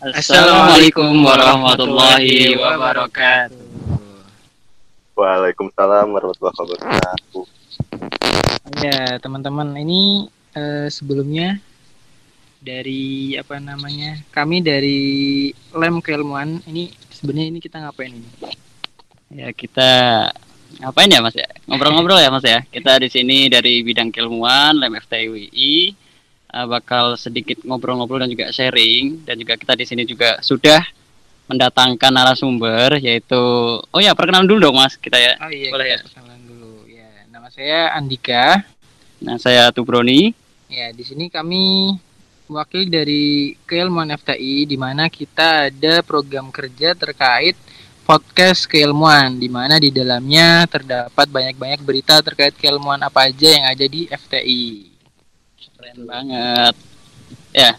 Assalamualaikum warahmatullahi wabarakatuh. Waalaikumsalam warahmatullahi wabarakatuh. Ya, teman-teman, ini eh, sebelumnya dari apa namanya? Kami dari Lem Keilmuan. Ini sebenarnya ini kita ngapain ini? Ya kita ngapain ya Mas ya? Ngobrol-ngobrol ya Mas ya. Kita di sini dari bidang keilmuan Lem FTWI uh, bakal sedikit ngobrol-ngobrol dan juga sharing dan juga kita di sini juga sudah mendatangkan narasumber yaitu oh ya perkenalan dulu dong Mas kita ya. Oh iya, Boleh kita ya? perkenalan dulu. Ya, nama saya Andika. Nah, saya Tubroni. Ya, di sini kami wakil dari Keilmuan FTI di mana kita ada program kerja terkait podcast keilmuan di mana di dalamnya terdapat banyak-banyak berita terkait keilmuan apa aja yang ada di FTI. Keren banget. Ya.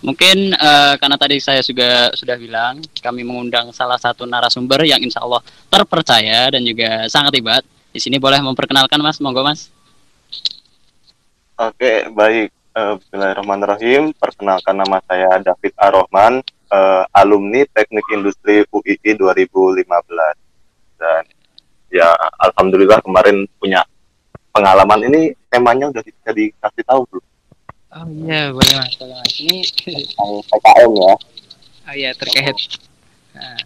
Mungkin eh, karena tadi saya juga sudah bilang kami mengundang salah satu narasumber yang insya Allah terpercaya dan juga sangat hebat. Di sini boleh memperkenalkan Mas, monggo Mas. Oke, baik. Eh, Bismillahirrahmanirrahim. Perkenalkan nama saya David Arohman, eh, alumni Teknik Industri UII 2015. Dan ya, alhamdulillah kemarin punya pengalaman ini temanya udah bisa dikasih tahu belum? Oh iya, boleh Mas. Boleh Mas. Ini PKM ya. oh iya terkait. Nah.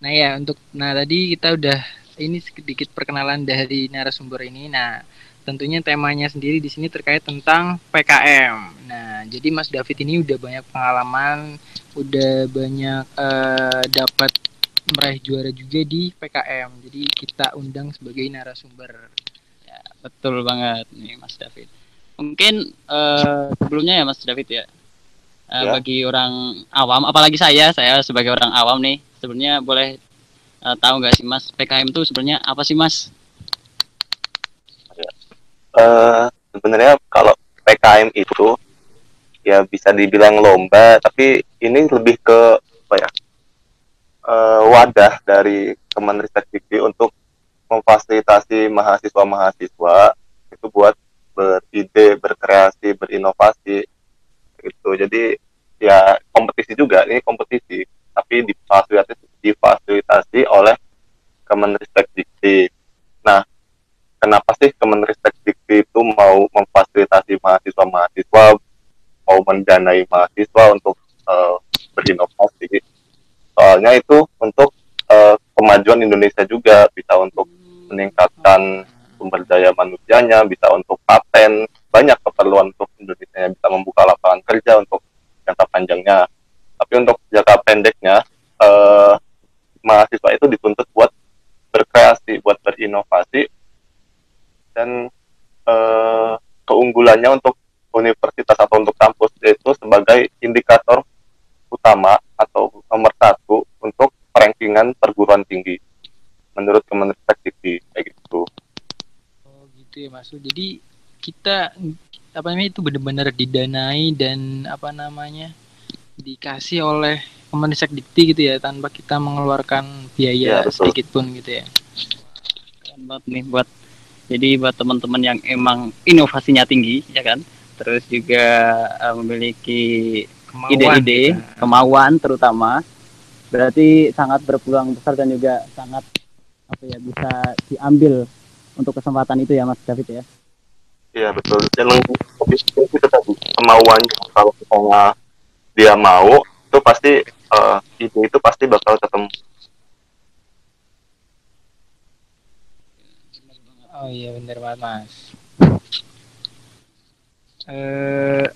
Nah ya untuk nah tadi kita udah ini sedikit perkenalan dari narasumber ini. Nah tentunya temanya sendiri di sini terkait tentang PKM. Nah jadi Mas David ini udah banyak pengalaman, udah banyak eh, dapat meraih juara juga di PKM. Jadi kita undang sebagai narasumber. Ya, betul banget nih Mas David. Mungkin eh, sebelumnya ya Mas David ya. eh, Ya. Bagi orang awam, apalagi saya, saya sebagai orang awam nih, sebenarnya boleh eh, tahu nggak sih Mas PKM itu sebenarnya apa sih Mas? Eh, sebenarnya kalau PKM itu ya bisa dibilang lomba, tapi ini lebih ke apa ya? Eh, wadah dari Kemenristek Dikti untuk memfasilitasi mahasiswa-mahasiswa itu buat beride, berkreasi, berinovasi gitu. Jadi ya kompetisi juga, ini kompetisi, tapi difasilitasi, difasilitasi oleh Kemenristek Dikti. Nah, kenapa sih Kemenristek Dikti itu mau memfasilitasi mahasiswa-mahasiswa, mau mendanai mahasiswa untuk eh, berinovasi? Soalnya itu untuk eh, kemajuan Indonesia juga, bisa untuk meningkatkan sumber daya manusianya, bisa untuk paten, banyak keperluan untuk Indonesia yang bisa membuka lapangan kerja untuk jangka panjangnya. Tapi untuk jangka pendeknya, eh, mahasiswa itu dituntut buat berkreasi, buat berinovasi, dan eh, keunggulannya untuk universitas atau untuk kampus itu sebagai indikator utama atau nomor satu untuk rankingan perguruan tinggi menurut Kemenristek Dikti kayak gitu. Oh gitu ya Mas. Jadi kita apa namanya itu benar-benar didanai dan apa namanya dikasih oleh Kemenristek Dikti gitu ya tanpa kita mengeluarkan biaya Ya, betul. sedikit pun gitu ya. Keren banget nih buat jadi buat teman-teman yang emang inovasinya tinggi ya kan terus juga eh, memiliki ide-ide kita. kemauan terutama berarti sangat berpeluang besar dan juga sangat apa ya bisa diambil untuk kesempatan itu ya Mas David ya Iya betul. Yang lebih penting itu tadi kemauannya kalau misalnya dia mau itu pasti eh, ide itu pasti bakal ketemu. Oh iya benar banget Mas. Eh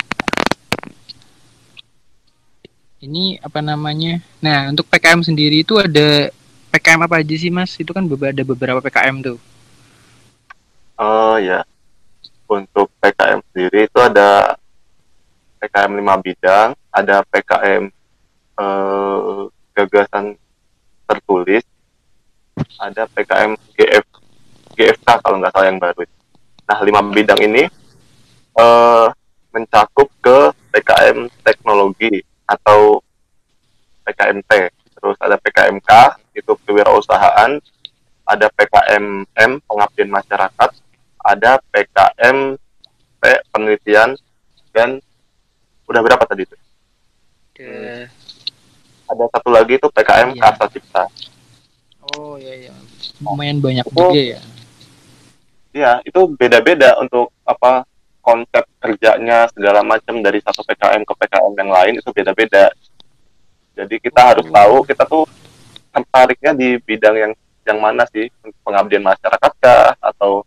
ini apa namanya? Nah untuk PKM sendiri itu ada PKM apa aja sih Mas? Itu kan ada beberapa PKM tuh. Oh ya. Untuk PKM sendiri itu ada PKM 5 bidang, ada PKM eh, gagasan tertulis, ada PKM GF GFK kalau nggak salah yang baru. Nah, lima bidang ini eh, mencakup ke PKM teknologi atau PKMT. Terus ada PKMK itu kewirausahaan, ada PKMM pengabdian masyarakat, ada PKMP penelitian dan udah berapa tadi itu? ada ada satu lagi itu PKM Iya. Karsa Cipta oh ya ya lumayan banyak Oh. juga ya Iya, itu beda-beda untuk apa konsep kerjanya segala macam dari satu PKM ke PKM yang lain itu beda-beda. Jadi kita harus Oh. tahu kita tuh tertariknya di bidang yang yang mana sih pengabdian masyarakat kah atau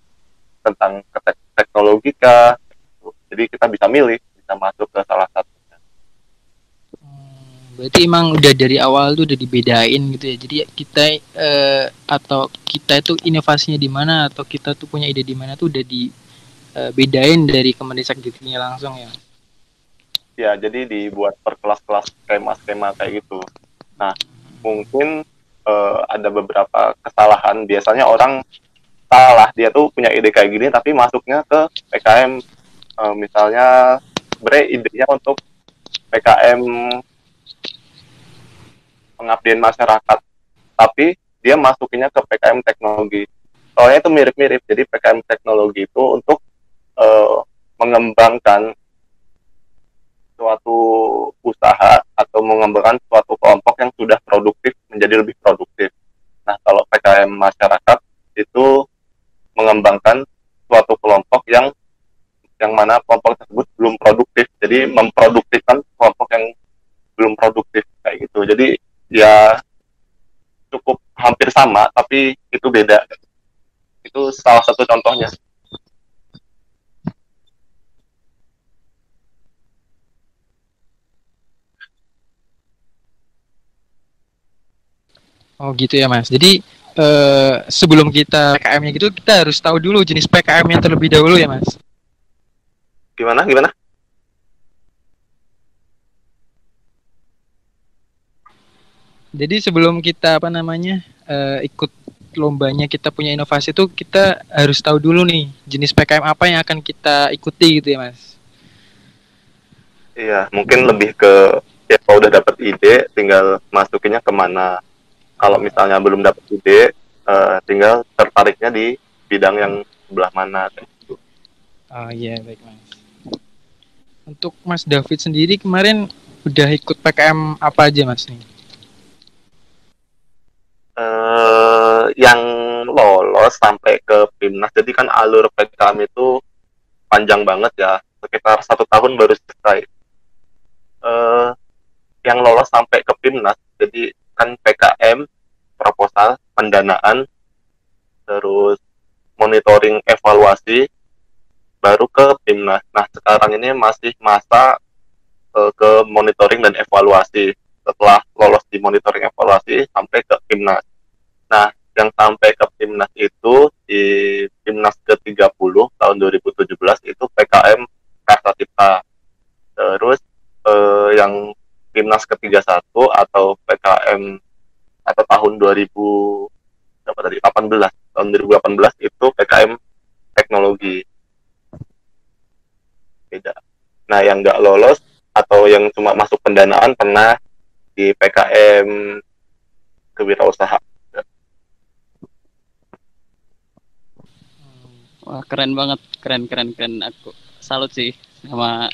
tentang tek- teknologi kah. Jadi kita bisa milih, bisa masuk ke salah satunya. Hmm, berarti emang udah dari awal tuh udah dibedain gitu ya jadi kita eh, atau kita itu inovasinya di mana atau kita tuh punya ide di mana tuh udah dibedain dari Kemendikbud Diktinya langsung ya Ya, jadi dibuat per kelas-kelas skema-skema kayak gitu. Nah, mungkin eh, ada beberapa kesalahan. Biasanya orang salah, dia tuh punya ide kayak gini, tapi masuknya ke PKM. Eh, misalnya, sebenarnya idenya untuk PKM pengabdian masyarakat, tapi dia masukinnya ke PKM teknologi. Soalnya itu mirip-mirip. Jadi PKM teknologi itu untuk eh, mengembangkan suatu usaha atau mengembangkan suatu kelompok yang sudah produktif menjadi lebih produktif. Nah, kalau PKM masyarakat itu mengembangkan suatu kelompok yang yang mana kelompok tersebut belum produktif. Jadi memproduktifkan kelompok yang belum produktif kayak gitu. Jadi ya cukup hampir sama tapi itu beda. Itu salah satu contohnya. Oh gitu ya mas jadi eh, sebelum kita PKM-nya gitu kita harus tahu dulu jenis PKM-nya terlebih dahulu ya mas Gimana? Gimana? jadi sebelum kita apa namanya eh, ikut lombanya kita punya inovasi itu kita harus tahu dulu nih jenis PKM apa yang akan kita ikuti gitu ya mas Iya, mungkin lebih ke ya kalau udah dapat ide, tinggal masukinnya ke mana. Kalau misalnya belum dapat ide, eh, tinggal tertariknya di bidang yang sebelah mana. gitu. Oh iya baik mas. Untuk Mas David sendiri kemarin udah ikut PKM apa aja mas nih? Eh, yang lolos sampai ke PIMNAS, jadi kan alur PKM itu panjang banget ya, sekitar satu tahun baru selesai. Eh, yang lolos sampai ke PIMNAS, jadi kan PKM, proposal, pendanaan, terus monitoring evaluasi, baru ke PIMNAS. Nah, sekarang ini masih masa eh, ke monitoring dan evaluasi. Setelah lolos di monitoring evaluasi sampai ke PIMNAS. Nah, yang sampai ke PIMNAS itu di PIMNAS ke-30 tahun 2017 itu PKM Karsa. Terus eh, yang PIMNAS ke-31 atau PKM atau tahun 2000 berapa tadi 18 tahun 2018 itu PKM teknologi beda. Nah yang nggak lolos atau yang cuma masuk pendanaan pernah di PKM kewirausahaan. Wah keren banget, keren keren keren. Aku salut sih sama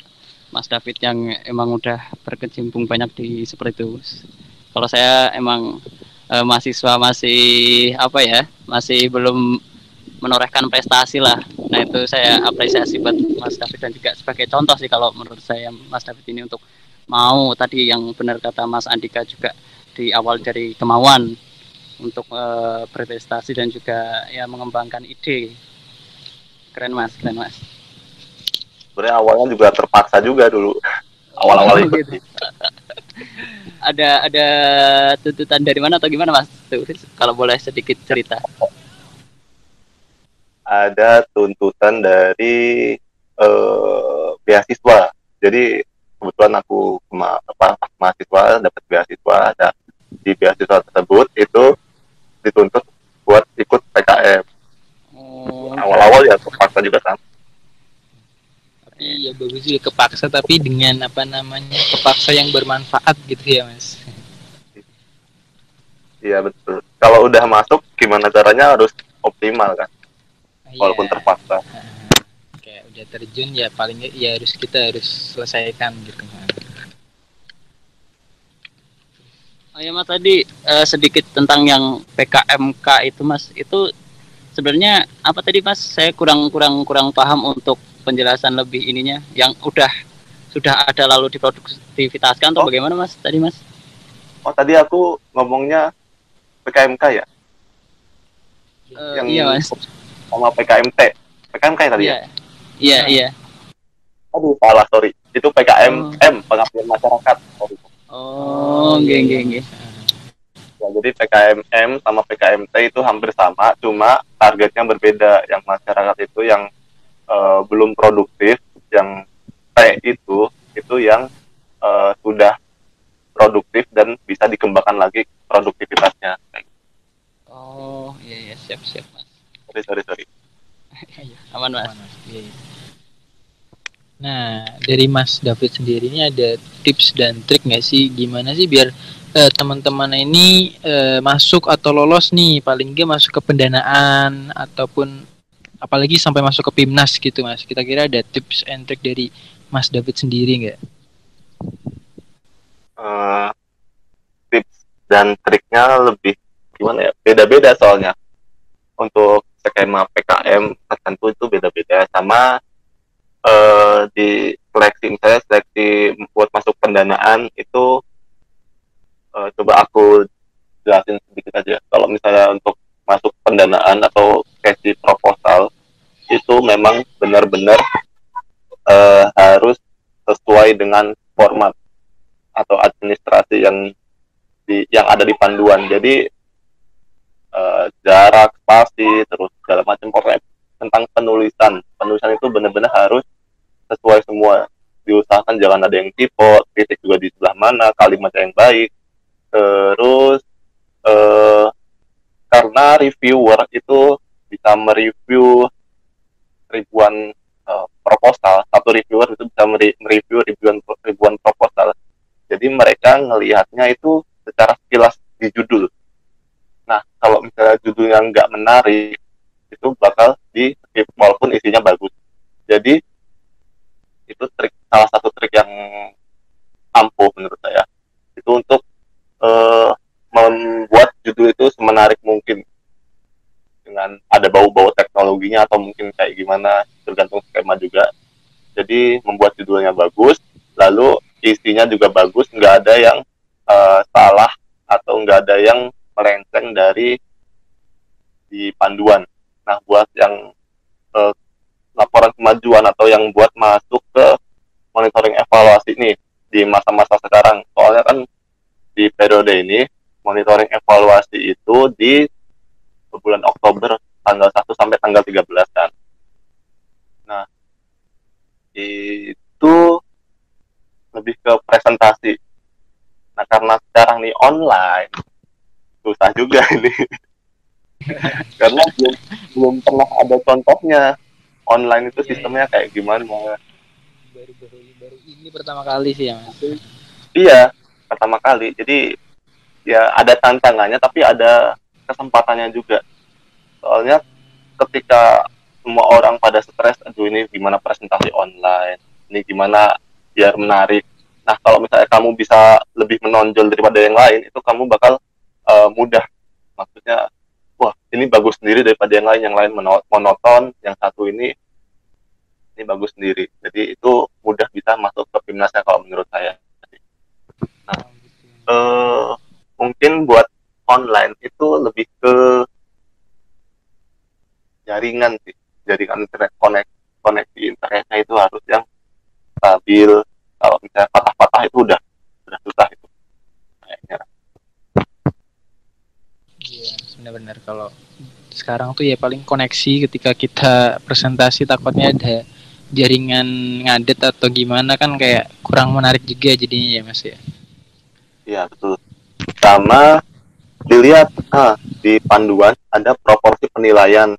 Mas David yang emang udah berkecimpung banyak di seperti itu. Kalau saya emang eh, mahasiswa masih apa ya, masih belum menorehkan prestasi lah. Nah itu saya apresiasi buat Mas David dan juga sebagai contoh sih kalau menurut saya Mas David ini untuk mau tadi yang benar kata Mas Andika juga di awal dari kemauan untuk eh, berprestasi dan juga ya mengembangkan ide keren mas keren mas Sebenarnya awalnya juga terpaksa juga dulu. Awal-awal Oh, ikut. gitu. Ada ada tuntutan dari mana atau gimana mas Tuh, kalau boleh sedikit cerita ada tuntutan dari eh, beasiswa. Jadi kebetulan aku kema- apa, mahasiswa dapat beasiswa dan di beasiswa tersebut itu dituntut buat ikut PKM. oh, Awal-awal ya terpaksa juga kan. Iya bagus juga kepaksa tapi dengan apa namanya kepaksa yang bermanfaat gitu ya mas. Iya betul. Kalau udah masuk gimana caranya harus optimal kan, walaupun Iya. terpaksa. Kayak udah terjun ya paling ya harus kita harus selesaikan gitu kan. Oh ya Mas tadi uh, sedikit tentang yang PKMK itu Mas itu sebenarnya apa tadi Mas saya kurang kurang kurang paham untuk penjelasan lebih ininya yang udah sudah ada lalu diproduktivitaskan atau oh. bagaimana Mas tadi Mas? Oh tadi aku ngomongnya PKMK ya? Uh, yang iya Mas. Sama PKMT. PKMK ya tadi ya? Iya iya. Aduh salah sorry. Itu PKMM oh. pengabdian masyarakat. Sorry. Oh, nggih nggih nggih. Ya, jadi PKMM sama PKMT itu hampir sama, cuma targetnya berbeda. Yang masyarakat itu yang uh, belum produktif, yang T itu itu yang uh, sudah produktif dan bisa dikembangkan lagi produktivitasnya. Oh, iya iya siap siap mas. Sorry sorry sorry. Iya, aman mas. Aman, mas. Iya, iya. Nah, dari Mas David sendiri ini ada tips dan trik nggak sih gimana sih biar uh, teman-teman ini uh, masuk atau lolos nih paling nggak masuk ke pendanaan ataupun apalagi sampai masuk ke PIMNAS gitu Mas. Kita kira ada tips and trik dari Mas David sendiri nggak? Uh, tips dan triknya lebih gimana ya? Beda-beda soalnya. Untuk skema PKM tertentu itu beda-beda sama uh, di seleksi misalnya seleksi buat masuk pendanaan itu uh, coba aku jelasin sedikit aja kalau misalnya untuk masuk pendanaan atau sesi proposal itu memang benar-benar uh, harus sesuai dengan format atau administrasi yang di yang ada di panduan. Jadi uh, jarak spasi terus segala macam pokoknya tentang penulisan. Penulisan itu benar-benar harus sesuai semua. Diusahakan jangan ada yang tipe kritik juga di sebelah mana kalimat yang baik. Terus eh, karena reviewer itu bisa mereview ribuan eh, proposal. Satu reviewer itu bisa mereview ribuan ribuan proposal. Jadi mereka ngelihatnya itu secara sekilas di judul. Nah kalau misalnya judulnya nggak menarik itu bakal di walaupun isinya bagus. Jadi itu trik salah satu trik yang ampuh menurut saya. Itu untuk uh, membuat judul itu semenarik mungkin dengan ada bau-bau teknologinya atau mungkin kayak gimana tergantung skema juga jadi membuat judulnya bagus lalu isinya juga bagus nggak ada yang uh, salah atau nggak ada yang melenceng dari di panduan nah buat yang uh, laporan kemajuan atau yang buat masuk ke monitoring evaluasi nih di masa-masa sekarang. Soalnya kan di periode ini monitoring evaluasi itu di bulan Oktober tanggal 1 sampai tanggal 13 kan. Nah, itu lebih ke presentasi. Nah, karena sekarang nih online, susah juga ini. karena belum, belum pernah ada contohnya online itu iya, sistemnya iya. kayak gimana baru baru baru ini pertama kali sih ya mas iya pertama kali jadi ya ada tantangannya tapi ada kesempatannya juga. Soalnya ketika semua orang pada stres aduh ini gimana presentasi online ini gimana biar menarik. Nah kalau misalnya kamu bisa lebih menonjol daripada yang lain itu kamu bakal uh, mudah. Maksudnya wah ini bagus sendiri daripada yang lain. Yang lain monoton yang satu ini ini bagus sendiri. Jadi itu mudah bisa masuk ke timnasnya kalau menurut saya nah eh, mungkin buat online itu lebih ke jaringan sih jaringan internet konek koneksi internetnya itu harus yang stabil kalau misalnya patah-patah itu udah udah susah itu kayaknya Iya, benar-benar kalau sekarang tuh ya paling koneksi ketika kita presentasi takutnya ada jaringan ngadet atau gimana kan kayak kurang menarik juga jadinya ya mas ya. Iya betul. Sama dilihat ah, di panduan ada proporsi penilaian.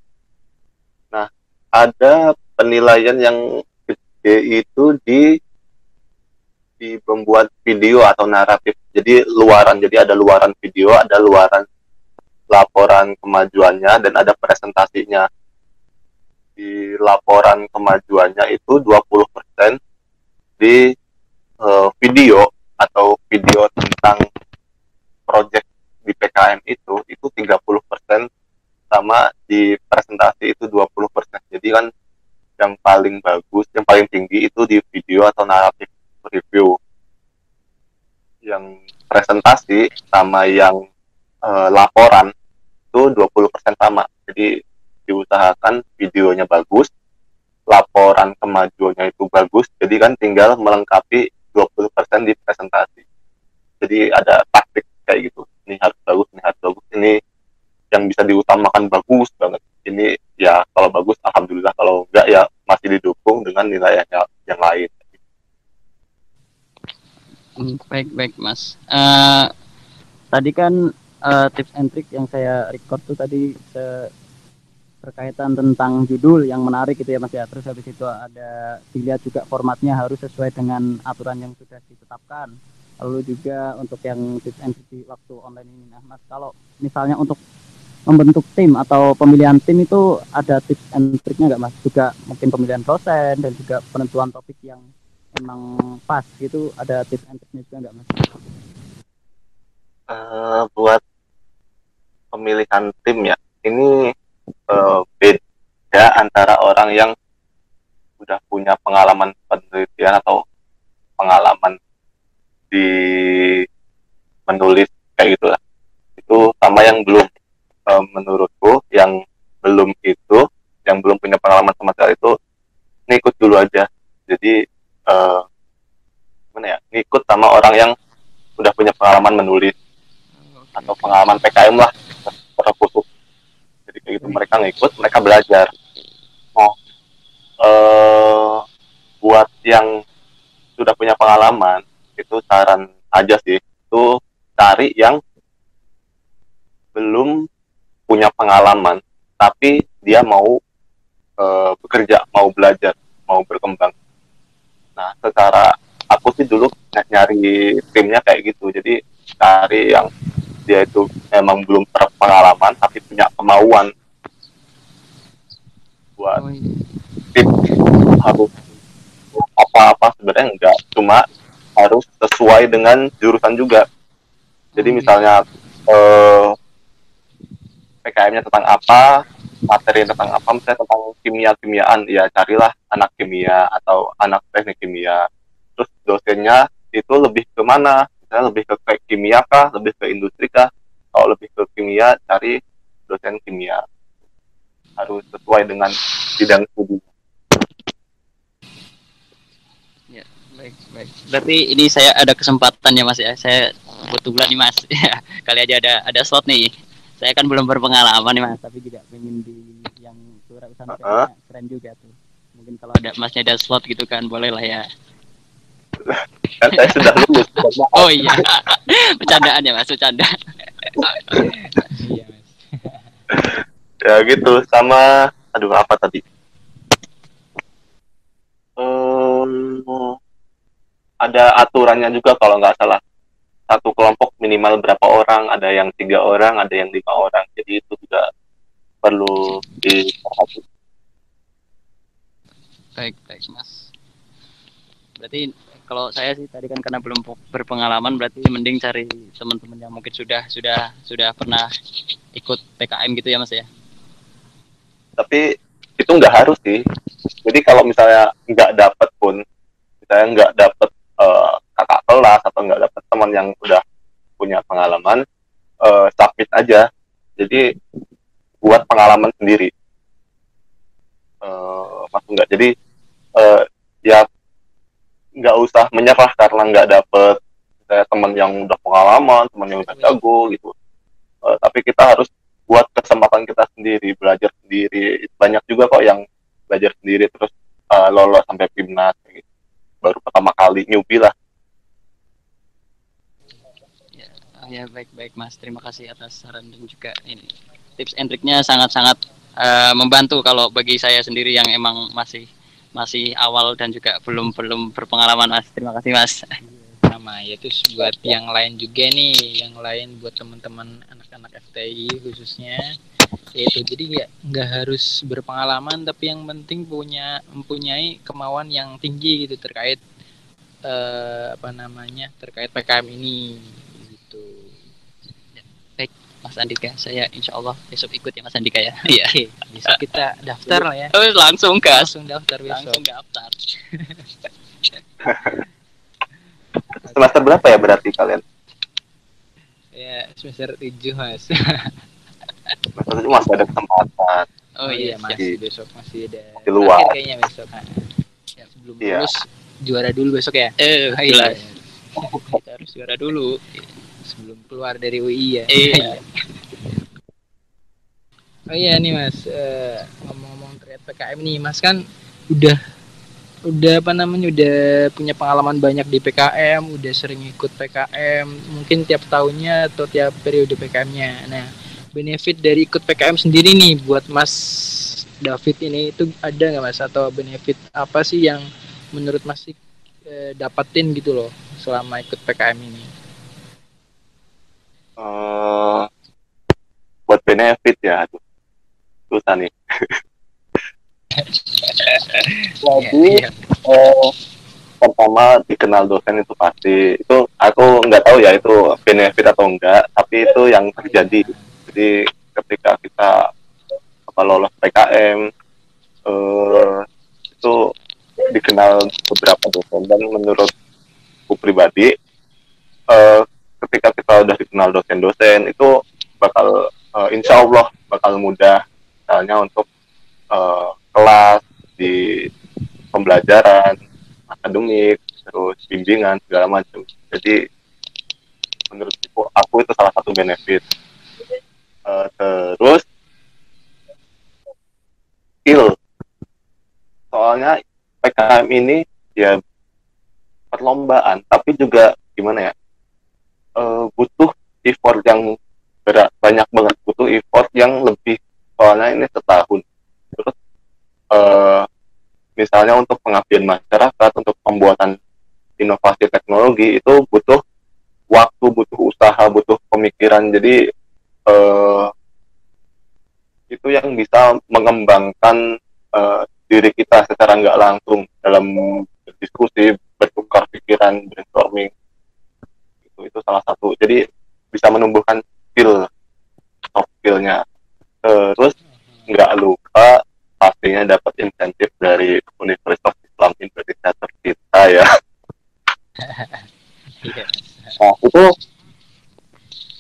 Ada penilaian yang gede itu di di membuat video atau naratif. Jadi luaran, jadi ada luaran video, ada luaran laporan kemajuannya dan ada presentasinya. Di laporan kemajuannya itu 20% di uh, video atau video tentang project di PKM itu itu 30% sama di presentasi itu 20%. Jadi kan yang paling bagus, yang paling tinggi itu di video atau naratif review. Yang presentasi sama yang uh, laporan itu 20% sama. Jadi diusahakan videonya bagus, laporan kemajuannya itu bagus, jadi kan tinggal melengkapi 20% di presentasi. Jadi ada taktik kayak gitu. Ini harus bagus, ini harus bagus, ini yang bisa diutamakan bagus banget. Ini ya kalau bagus alhamdulillah, kalau enggak ya masih didukung dengan nilai yang, yang lain. Hmm, baik baik mas. Uh, tadi kan uh, tips and trick yang saya record tuh tadi se berkaitan tentang judul yang menarik gitu ya Mas ya. Terus habis itu ada dilihat juga formatnya harus sesuai dengan aturan yang sudah ditetapkan. Lalu juga untuk yang tips and trick waktu online ini. Nah, Mas kalau misalnya untuk membentuk tim atau pemilihan tim itu ada tips and triknya nggak Mas? Juga mungkin pemilihan dosen dan juga penentuan topik yang emang pas gitu ada tips and triknya juga nggak Mas? Uh, buat pemilihan tim ya, ini uh, beda antara orang yang sudah punya pengalaman penelitian atau pengalaman di menulis kayak gitulah itu sama yang belum uh, menurutku yang belum itu yang belum punya pengalaman sama sekali itu ngikut dulu aja jadi uh, gimana ya ngikut sama orang yang udah punya pengalaman menulis atau pengalaman PKM lah khusus. Jadi kayak gitu mereka ngikut mereka belajar. Oh uh, buat yang sudah punya pengalaman itu saran aja sih. Itu cari yang belum punya pengalaman tapi dia mau uh, bekerja mau belajar mau berkembang. Nah secara aku sih dulu nyari timnya kayak gitu. Jadi cari yang dia itu memang belum berpengalaman tapi punya kemauan. Buat oh, iya. tips harus apa-apa sebenarnya enggak. Cuma harus sesuai dengan jurusan juga. Jadi oh, iya. misalnya eh, PKM-nya tentang apa materi tentang apa misalnya tentang kimia kimiaan ya carilah anak kimia atau anak teknik kimia. Terus dosennya itu lebih ke mana misalnya lebih ke kimia kah lebih ke industri kah kalau lebih ke kimia cari dosen kimia. Harus sesuai dengan bidang studi ya baik baik. Berarti ini saya ada kesempatan ya mas ya. Saya kebetulan nih mas. Ya kali aja ada ada slot nih. Saya kan belum berpengalaman nih mas tapi juga ingin di yang kewirausahaan uh -huh. keren juga tuh. Mungkin kalau ada masnya ada slot gitu kan boleh lah ya kan saya sudah lulus. Oh iya. Bercandaan ya mas bercanda. Ya gitu. Sama aduh apa tadi? Um, ada aturannya juga kalau nggak salah. Satu kelompok minimal berapa orang? Ada yang tiga orang ada yang lima orang. Jadi itu juga perlu diperhatikan baik baik mas berarti kalau saya sih tadi kan karena belum berpengalaman berarti mending cari teman-teman yang mungkin sudah sudah sudah pernah ikut PKM gitu ya mas ya? Tapi itu nggak harus sih. Jadi kalau misalnya nggak dapet pun misalnya nggak dapet uh, kakak kelas atau nggak dapet teman yang udah punya pengalaman uh, submit aja. Jadi buat pengalaman sendiri. Uh, maksud nggak? Jadi uh, ya nggak usah menyerah karena nggak dapet kayak teman yang udah pengalaman teman yang udah jago gitu. Uh, tapi kita harus buat kesempatan kita sendiri belajar sendiri. Banyak juga kok yang belajar sendiri terus uh, lolos sampai timnas gitu. baru pertama kali newbie lah. Ya, ya baik baik mas. Terima kasih atas saran dan juga ini tips and triknya sangat sangat uh, membantu kalau bagi saya sendiri yang emang masih masih awal dan juga belum belum berpengalaman mas. Terima kasih mas. Sama ya terus buat yang lain juga nih yang lain buat teman-teman anak-anak FTI khususnya. Itu jadi nggak nggak harus berpengalaman tapi yang penting punya mempunyai kemauan yang tinggi gitu terkait eh, apa namanya terkait PKM ini gitu. Baik, Mas Andika, saya insya Allah besok ikut ya Mas Andika ya. Iya. Oke, besok kita daftar lah ya. Oh, langsung gas. Langsung daftar Langsung besok. daftar. Semester berapa ya berarti kalian? Ya, semester 7, Mas. Semester tujuh masih ada kesempatan. Oh, iya, Mas. Mas. Besok masih ada. Di luar. Kayaknya besok. Nah, ya, sebelum Iya. lulus juara dulu besok ya. Eh, Ah, iya. jelas. Kita harus juara dulu. Sebelum keluar dari UI ya. Iya. Oh iya nih Mas, eh, ngomong-ngomong terkait PKM nih, Mas kan udah udah apa namanya udah punya pengalaman banyak di PKM, udah sering ikut PKM, mungkin tiap tahunnya atau tiap periode PKM-nya. Nah, benefit dari ikut PKM sendiri nih buat Mas David ini itu ada nggak Mas atau benefit apa sih yang menurut Mas eh, dapetin gitu loh selama ikut PKM ini? Eh, buat benefit ya, aduh. susah nih. Jadi eh, pertama dikenal dosen itu pasti itu aku nggak tahu ya itu benefit atau enggak, tapi itu yang terjadi. Jadi ketika kita apa lolos PKM eh, itu dikenal beberapa dosen dan menurutku pribadi eh, ketika kita udah dikenal dosen-dosen itu bakal eh, insya Allah bakal mudah misalnya untuk eh, kelas di pembelajaran akademik terus bimbingan segala macam. Jadi menurutku aku itu salah satu benefit. Eh, terus skill. Soalnya PKM ini ya perlombaan. Tapi juga gimana ya eh, butuh effort yang berat banyak banget. Butuh effort yang lebih soalnya ini setahun. Terus eh, misalnya untuk pengabdian masyarakat untuk pembuatan inovasi teknologi itu butuh waktu butuh usaha butuh pemikiran. Jadi eh, itu yang bisa mengembangkan eh, diri kita secara nggak langsung dalam berdiskusi bertukar pikiran brainstorming itu itu salah satu. Jadi bisa menumbuhkan skill soft skillnya terus nggak lupa pastinya dapat insentif dari Universitas Islam Indonesia tercinta ya. Iya. nah itu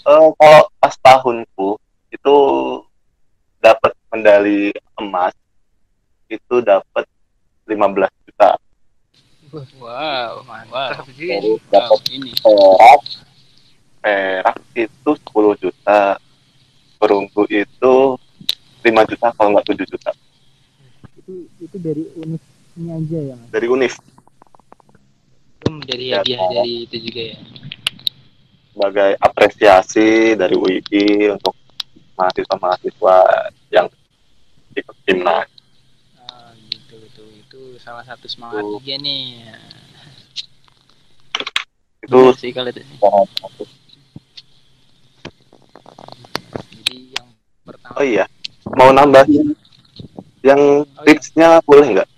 eh, kalau pas tahunku itu dapat medali emas itu dapat 15 juta Wow, Mantap wow. dapat ini. perak perak itu 10 juta perunggu itu 5 juta kalau nggak 7 juta Itu itu dari univnya aja ya Mas? dari UNIF Itu menjadi Ya, hadiah Pak. dari itu juga ya. sebagai apresiasi dari UI untuk mahasiswa-mahasiswa yang ikut timnas Gitu gitu itu salah satu semangat Tuh. juga nih. itu Bener sih kalau itu. Jadi yang pertama. oh iya mau nambahin yang Oh, iya. tipsnya boleh nggak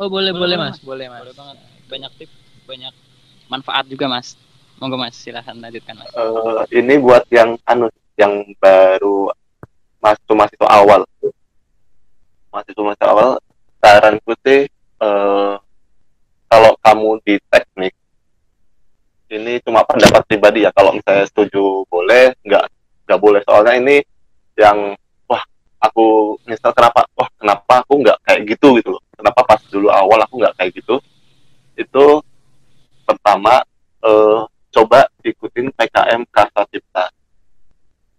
Oh boleh boleh Boleh, mas, Mas. boleh mas. Boleh banget. Banyak tips, banyak manfaat juga, Mas. Monggo, Mas. Silahkan lanjutkan, Mas. Eh, ini buat yang anu yang baru masuk mahasiswa awal mahasiswa mahasiswa awal saranku sih eh, kalau kamu di teknik ini cuma pendapat pribadi ya. Kalau misalnya setuju boleh. Nggak nggak boleh. Soalnya ini yang wah aku nyesel kenapa wah kenapa aku nggak kayak gitu gitu loh. Kenapa pas dulu awal aku nggak kayak gitu? Itu pertama eh, coba ikutin PKM Karsa Cipta.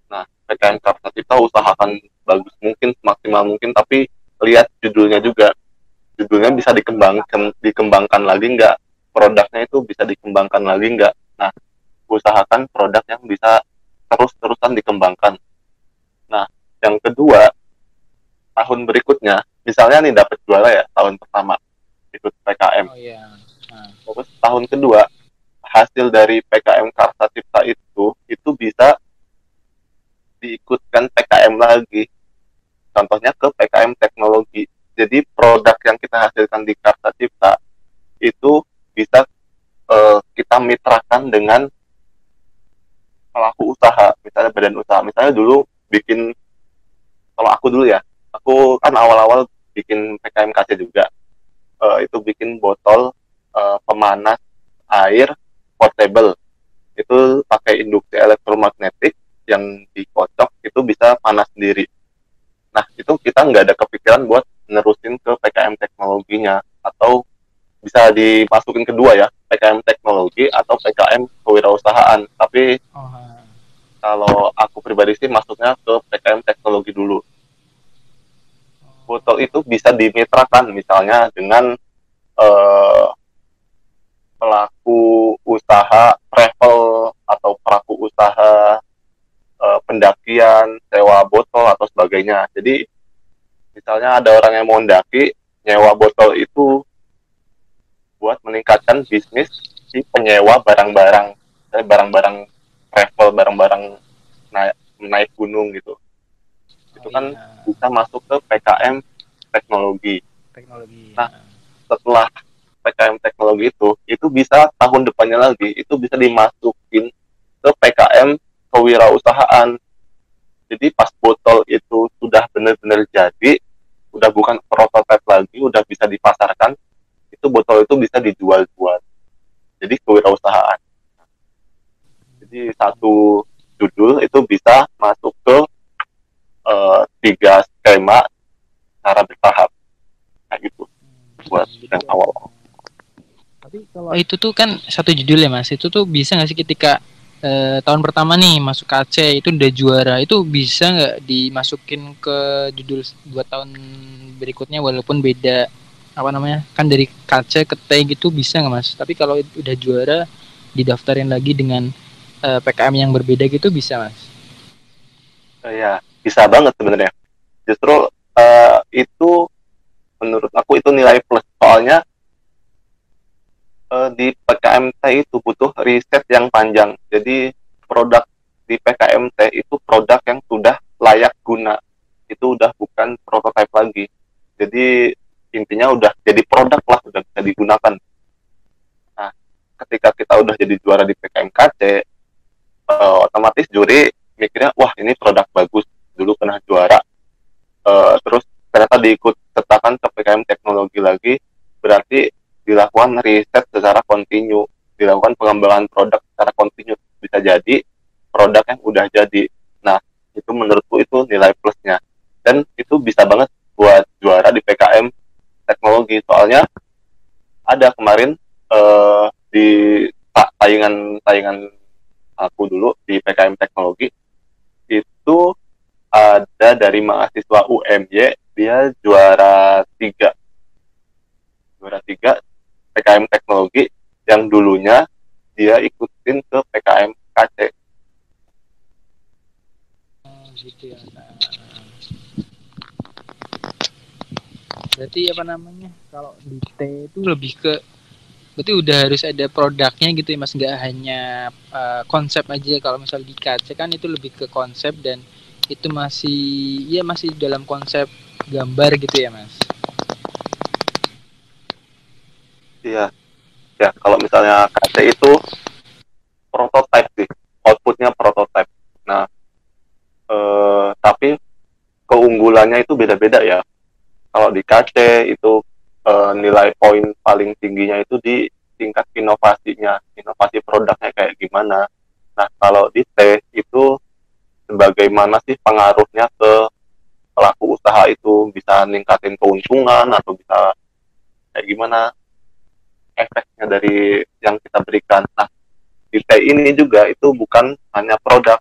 Nah PKM Karsa Cipta usahakan bagus mungkin semaksimal mungkin tapi lihat judulnya juga. Judulnya bisa dikembangkan dikembangkan lagi nggak? Produknya itu bisa dikembangkan lagi nggak? Nah usahakan produk yang bisa terus-terusan dikembangkan. Nah yang kedua tahun berikutnya misalnya nih dapat juara ya tahun pertama ikut PKM Oh iya. Nah, terus tahun kedua hasil dari PKM Karsa Cipta itu itu bisa diikutkan PKM lagi contohnya ke PKM teknologi. Jadi produk yang kita hasilkan di Karsa Cipta itu bisa eh, kita mitrakan dengan pelaku usaha misalnya badan usaha. Misalnya dulu bikin kalau aku dulu ya aku kan awal-awal bikin PKMKC juga. Uh, itu bikin botol uh, pemanas air portable. Itu pakai induksi elektromagnetik yang dikocok itu bisa panas sendiri nah itu kita nggak ada kepikiran buat nerusin ke PKM teknologinya atau bisa dimasukin kedua ya PKM teknologi atau PKM kewirausahaan. Tapi oh. kalau aku pribadi sih masuknya ke PKM teknologi dulu. Botol itu bisa dimitrakan misalnya dengan uh, pelaku usaha travel atau pelaku usaha pendakian sewa botol atau sebagainya jadi misalnya ada orang yang mau mendaki nyewa botol itu buat meningkatkan bisnis si penyewa barang-barang barang-barang travel barang-barang naik naik gunung gitu itu kan iya. bisa masuk ke PKM teknologi. Teknologi. Nah, setelah PKM teknologi itu, itu bisa tahun depannya lagi, itu bisa dimasukin ke PKM kewirausahaan. Jadi pas botol itu sudah benar-benar jadi, udah bukan prototipe lagi, udah bisa dipasarkan, itu botol itu bisa dijual-jual. Jadi kewirausahaan. Jadi satu judul itu bisa masuk ke uh, tiga skema cara bertahap kayak gitu buat yang awal tapi kalau itu tuh kan satu judul ya mas itu tuh bisa nggak sih ketika uh, tahun pertama nih masuk KC itu udah juara. Itu bisa nggak dimasukin ke judul buat tahun berikutnya walaupun beda apa namanya kan dari KC ke T gitu bisa nggak mas? Tapi kalau udah juara didaftarin lagi dengan eh, PKM yang berbeda gitu bisa mas? Uh, ya bisa banget sebenarnya. Justru uh, itu menurut aku itu nilai plus. Soalnya uh, di PKMT itu butuh riset yang panjang. Jadi produk di PKMT itu produk yang sudah layak guna. Itu udah bukan prototipe lagi. Jadi intinya udah jadi produk lah udah bisa digunakan. Nah ketika kita udah jadi juara di PKMKC uh, eh, otomatis juri mikirnya wah ini produk bagus. Dulu pernah juara. Uh, terus ternyata diikut sertakan ke PKM teknologi lagi berarti dilakukan riset secara kontinu dilakukan pengembangan produk secara kontinu bisa jadi produk yang udah jadi. Nah itu menurutku itu nilai plusnya. Dan itu bisa banget buat juara di PKM teknologi. Soalnya ada kemarin uh, di tayangan tayangan aku dulu di PKM teknologi itu ada dari mahasiswa UMY dia juara tiga. Juara tiga PKM teknologi yang dulunya dia ikutin ke PKM KC gitu ya. Nah. berarti apa namanya kalau di T itu lebih ke berarti udah harus ada produknya gitu ya mas? Nggak hanya uh, konsep aja. Kalau misal di KC kan itu lebih ke konsep dan itu masih ya masih dalam konsep gambar gitu ya mas iya. Ya kalau misalnya KC itu prototype sih outputnya prototype. Nah eh, tapi keunggulannya itu beda-beda ya. Kalau di KC itu eh, nilai poin paling tingginya itu di tingkat inovasinya inovasi produknya kayak gimana. Nah kalau di T itu bagaimana sih pengaruhnya ke pelaku usaha itu? Bisa ningkatin keuntungan atau bisa kayak gimana efeknya dari yang kita berikan. Nah, di T ini juga itu bukan hanya produk,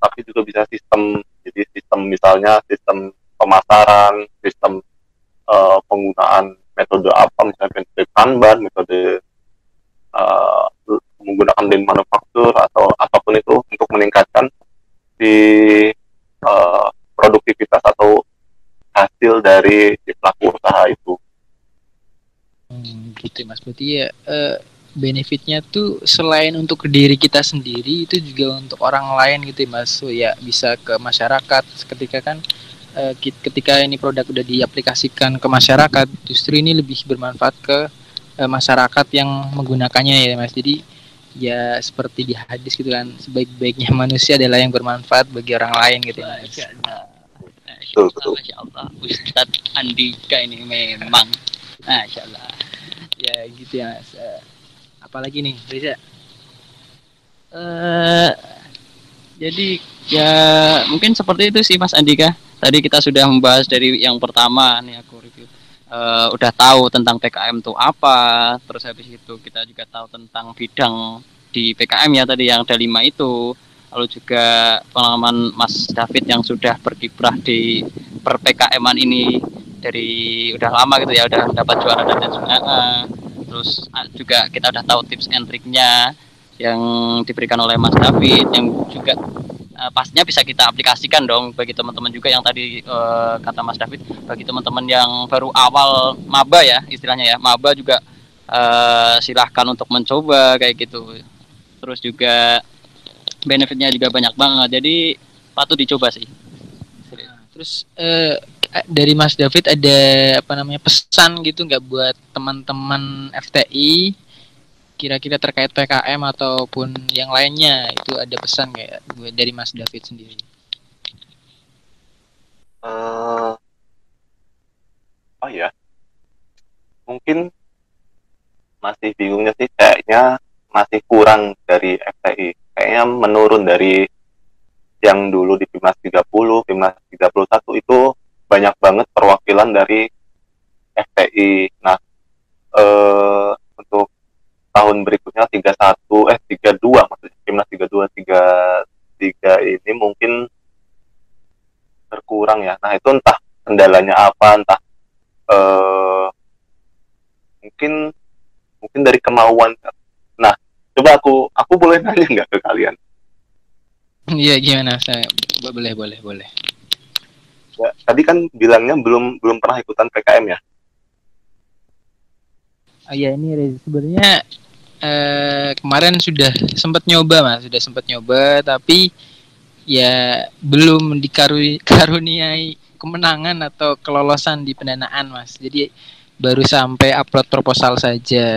tapi juga bisa sistem. Jadi sistem misalnya sistem pemasaran, sistem uh, penggunaan metode apa, misalnya metode Kanban, metode uh, menggunakan lean manufaktur atau apa pun itu untuk meningkatkan di uh, produktivitas atau hasil dari pelaku usaha itu. Hmm, gitu mas, berarti ya uh, benefitnya tuh selain untuk diri kita sendiri itu juga untuk orang lain gitu ya mas, so, ya bisa ke masyarakat ketika kan uh, ketika ini produk udah diaplikasikan ke masyarakat, justru ini lebih bermanfaat ke uh, masyarakat yang menggunakannya ya mas. Jadi ya seperti di hadis gitu kan sebaik-baiknya manusia adalah yang bermanfaat bagi orang lain gitu ya. Mas. Masya Allah. Betul, betul. Ustadz Andika ini memang. Masya Allah. Ya gitu ya Mas. Eh, apalagi nih Riza? Eh, jadi ya mungkin seperti itu sih Mas Andika. Tadi kita sudah membahas dari yang pertama nih aku review. Eh, udah tahu tentang PKM itu apa, terus habis itu kita juga tahu tentang bidang di PKM ya tadi yang ada lima itu. Lalu juga pengalaman Mas David yang sudah berkiprah di per PKM-an ini dari udah lama gitu ya, udah dapat juara dan sebagainya. Terus ah, juga kita udah tahu tips and triknya yang diberikan oleh Mas David yang juga eh, pastinya bisa kita aplikasikan dong bagi teman-teman juga yang tadi eh, kata Mas David bagi teman-teman yang baru awal maba ya istilahnya ya. Maba juga eh, silahkan untuk mencoba kayak gitu. Terus juga benefitnya juga banyak banget. Jadi patut dicoba sih. Terus eh, dari Mas David ada apa namanya pesan gitu nggak buat teman-teman FTI kira-kira terkait PKM ataupun yang lainnya itu ada pesan kayak buat dari Mas David sendiri? Eh, oh ya, mungkin masih bingungnya sih kayaknya masih kurang dari FTI. Kayaknya menurun dari yang dulu di Timnas 30, Timnas 31 itu banyak banget perwakilan dari FTI. Nah, eh, untuk tahun berikutnya 31 eh 32 maksudnya Timnas 32 33 ini mungkin berkurang ya. Nah, itu entah kendalanya apa, entah eh mungkin mungkin dari kemauan. Nah, coba aku aku boleh nanya nggak ke kalian? Iya gimana saya boleh boleh boleh. Ya, tadi kan bilangnya belum belum pernah ikutan PKM ya. Oh iya ini sebenarnya eh, kemarin sudah sempat nyoba mas, sudah sempat nyoba tapi ya belum dikaruniai karuniai kemenangan atau kelolosan di pendanaan mas. Jadi baru sampai upload proposal saja.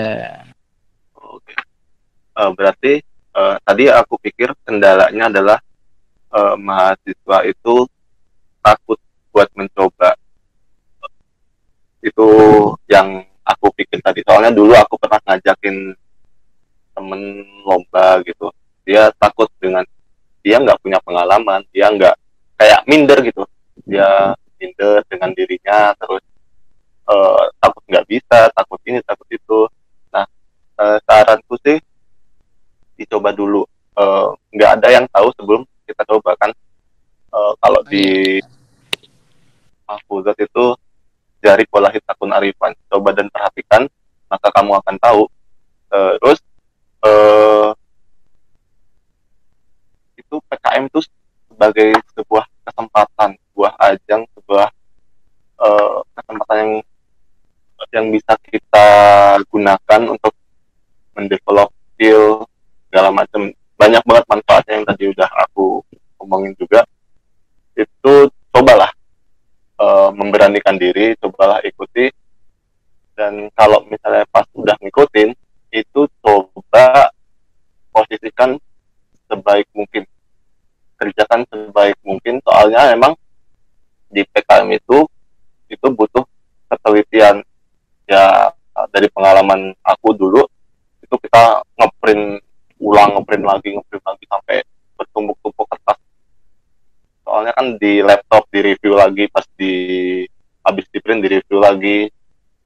Oke. Eh, berarti eh, tadi aku pikir kendalanya adalah eh, mahasiswa itu takut buat mencoba. Itu yang aku pikir tadi. Soalnya dulu aku pernah ngajakin temen lomba gitu. Dia takut dengan dia nggak punya pengalaman, dia nggak kayak minder gitu. Dia minder dengan dirinya, terus eh, takut nggak bisa, takut ini, takut itu. Nah, eh, saranku sih dicoba dulu. Eh, nggak ada yang tahu sebelum kita coba kan. Eh, kalau di Mahfuzat itu jari pola hitakun arifan. Coba dan perhatikan, maka kamu akan tahu. Eh, terus eh, itu PKM itu sebagai sebuah kesempatan, sebuah ajang, sebuah eh, kesempatan yang yang bisa kita gunakan untuk mendevelop skill segala macam banyak banget manfaatnya yang tadi udah aku omongin juga itu cobalah eh, memberanikan diri cobalah ikuti. Dan kalau misalnya pas udah ngikutin itu coba posisikan sebaik mungkin. Kerjakan sebaik mungkin soalnya emang di PKM itu itu butuh ketelitian. Ya dari pengalaman aku dulu itu kita ngeprint ulang ngeprint lagi ngeprint lagi sampai bertumpuk-tumpuk soalnya kan di laptop di review lagi pas di habis di print di review lagi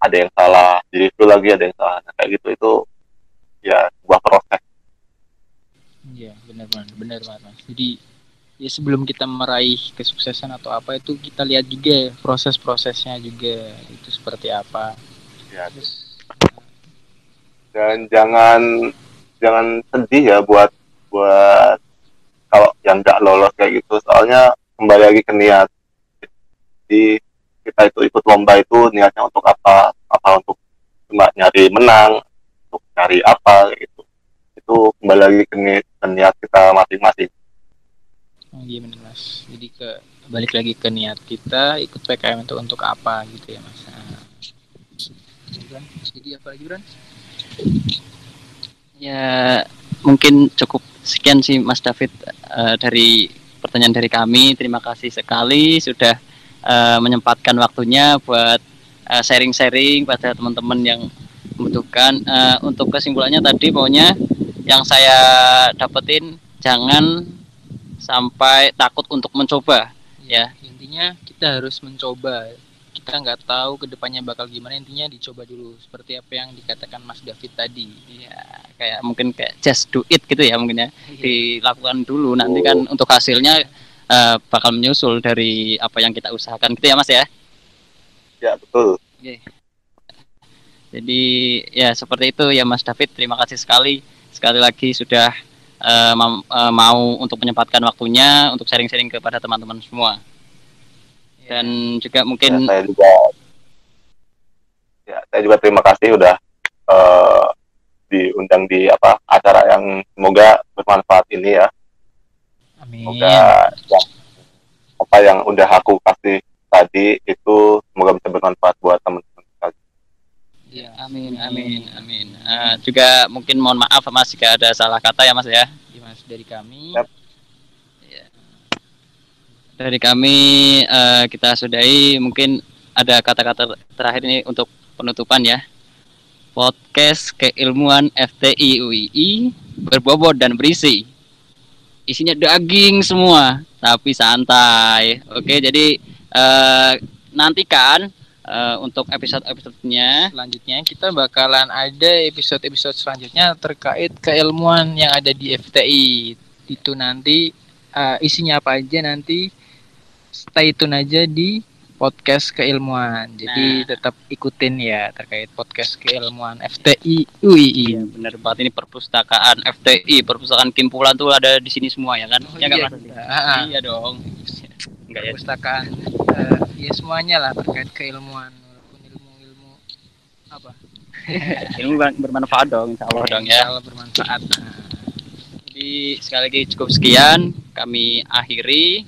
ada yang salah di review lagi ada yang salah. Nah, kayak gitu itu ya sebuah proses. Iya benar benar benar banget mas. Jadi ya sebelum kita meraih kesuksesan atau apa itu kita lihat juga proses-prosesnya juga itu seperti apa. ya dan jangan jangan sedih ya buat buat kalau yang nggak lolos kayak gitu. Soalnya kembali lagi ke niat jadi kita itu ikut lomba itu niatnya untuk apa apa untuk cuma nyari menang untuk nyari apa gitu itu kembali lagi ke niat, ke niat kita masing-masing Oh, Iya benar mas. Jadi ke balik lagi ke niat kita ikut PKM itu untuk apa gitu ya mas. Nah. Gibran, Jadi apa lagi Bran? ya mungkin cukup sekian sih Mas David uh, dari pertanyaan dari kami. Terima kasih sekali sudah uh, menyempatkan waktunya buat sharing-sharing uh, pada teman-teman yang membutuhkan. Uh, untuk kesimpulannya tadi pokoknya yang saya dapetin jangan sampai takut untuk mencoba ya. Intinya kita harus mencoba kita nggak tahu ke depannya bakal gimana intinya dicoba dulu seperti apa yang dikatakan Mas David tadi. Ya kayak mungkin kayak just do it gitu ya mungkin ya. Iya. dilakukan dulu nanti kan untuk hasilnya uh, bakal menyusul dari apa yang kita usahakan gitu ya Mas ya? Ya betul. Okay. jadi ya seperti itu ya Mas David. Terima kasih sekali. Sekali lagi sudah uh, mau untuk menyempatkan waktunya untuk sharing-sharing kepada teman-teman semua dan juga mungkin ya, saya juga ya saya juga terima kasih udah uh, diundang di apa acara yang semoga bermanfaat ini ya Amin. semoga yang apa yang udah aku kasih tadi itu semoga bisa bermanfaat buat teman-teman Ya, amin, amin, amin. Uh, juga mungkin mohon maaf Mas jika ada salah kata ya Mas ya. Ya Mas dari kami. Yep dari kami uh, kita sudahi mungkin ada kata-kata terakhir ini untuk penutupan ya. Podcast keilmuan FTI UII berbobot dan berisi. Isinya daging semua tapi santai. Oke jadi uh, nantikan uh, untuk episode-episodenya. Selanjutnya kita bakalan ada episode-episode selanjutnya terkait keilmuan yang ada di FTI itu nanti uh, isinya apa aja nanti stay tune aja di podcast keilmuan. Jadi nah. tetap ikutin ya terkait podcast keilmuan FTI UII. Iya, benar banget ini perpustakaan FTI, perpustakaan Kimpulan tuh ada di sini semua ya kan? Oh, ya iya, kan? Ah, iya dong. Enggak ya. Perpustakaan uh, ya semuanya lah terkait keilmuan walaupun ilmu-ilmu apa? ilmu bermanfaat dong, insya Allah dong ya. Insya Allah bermanfaat. Nah. Jadi sekali lagi cukup sekian kami akhiri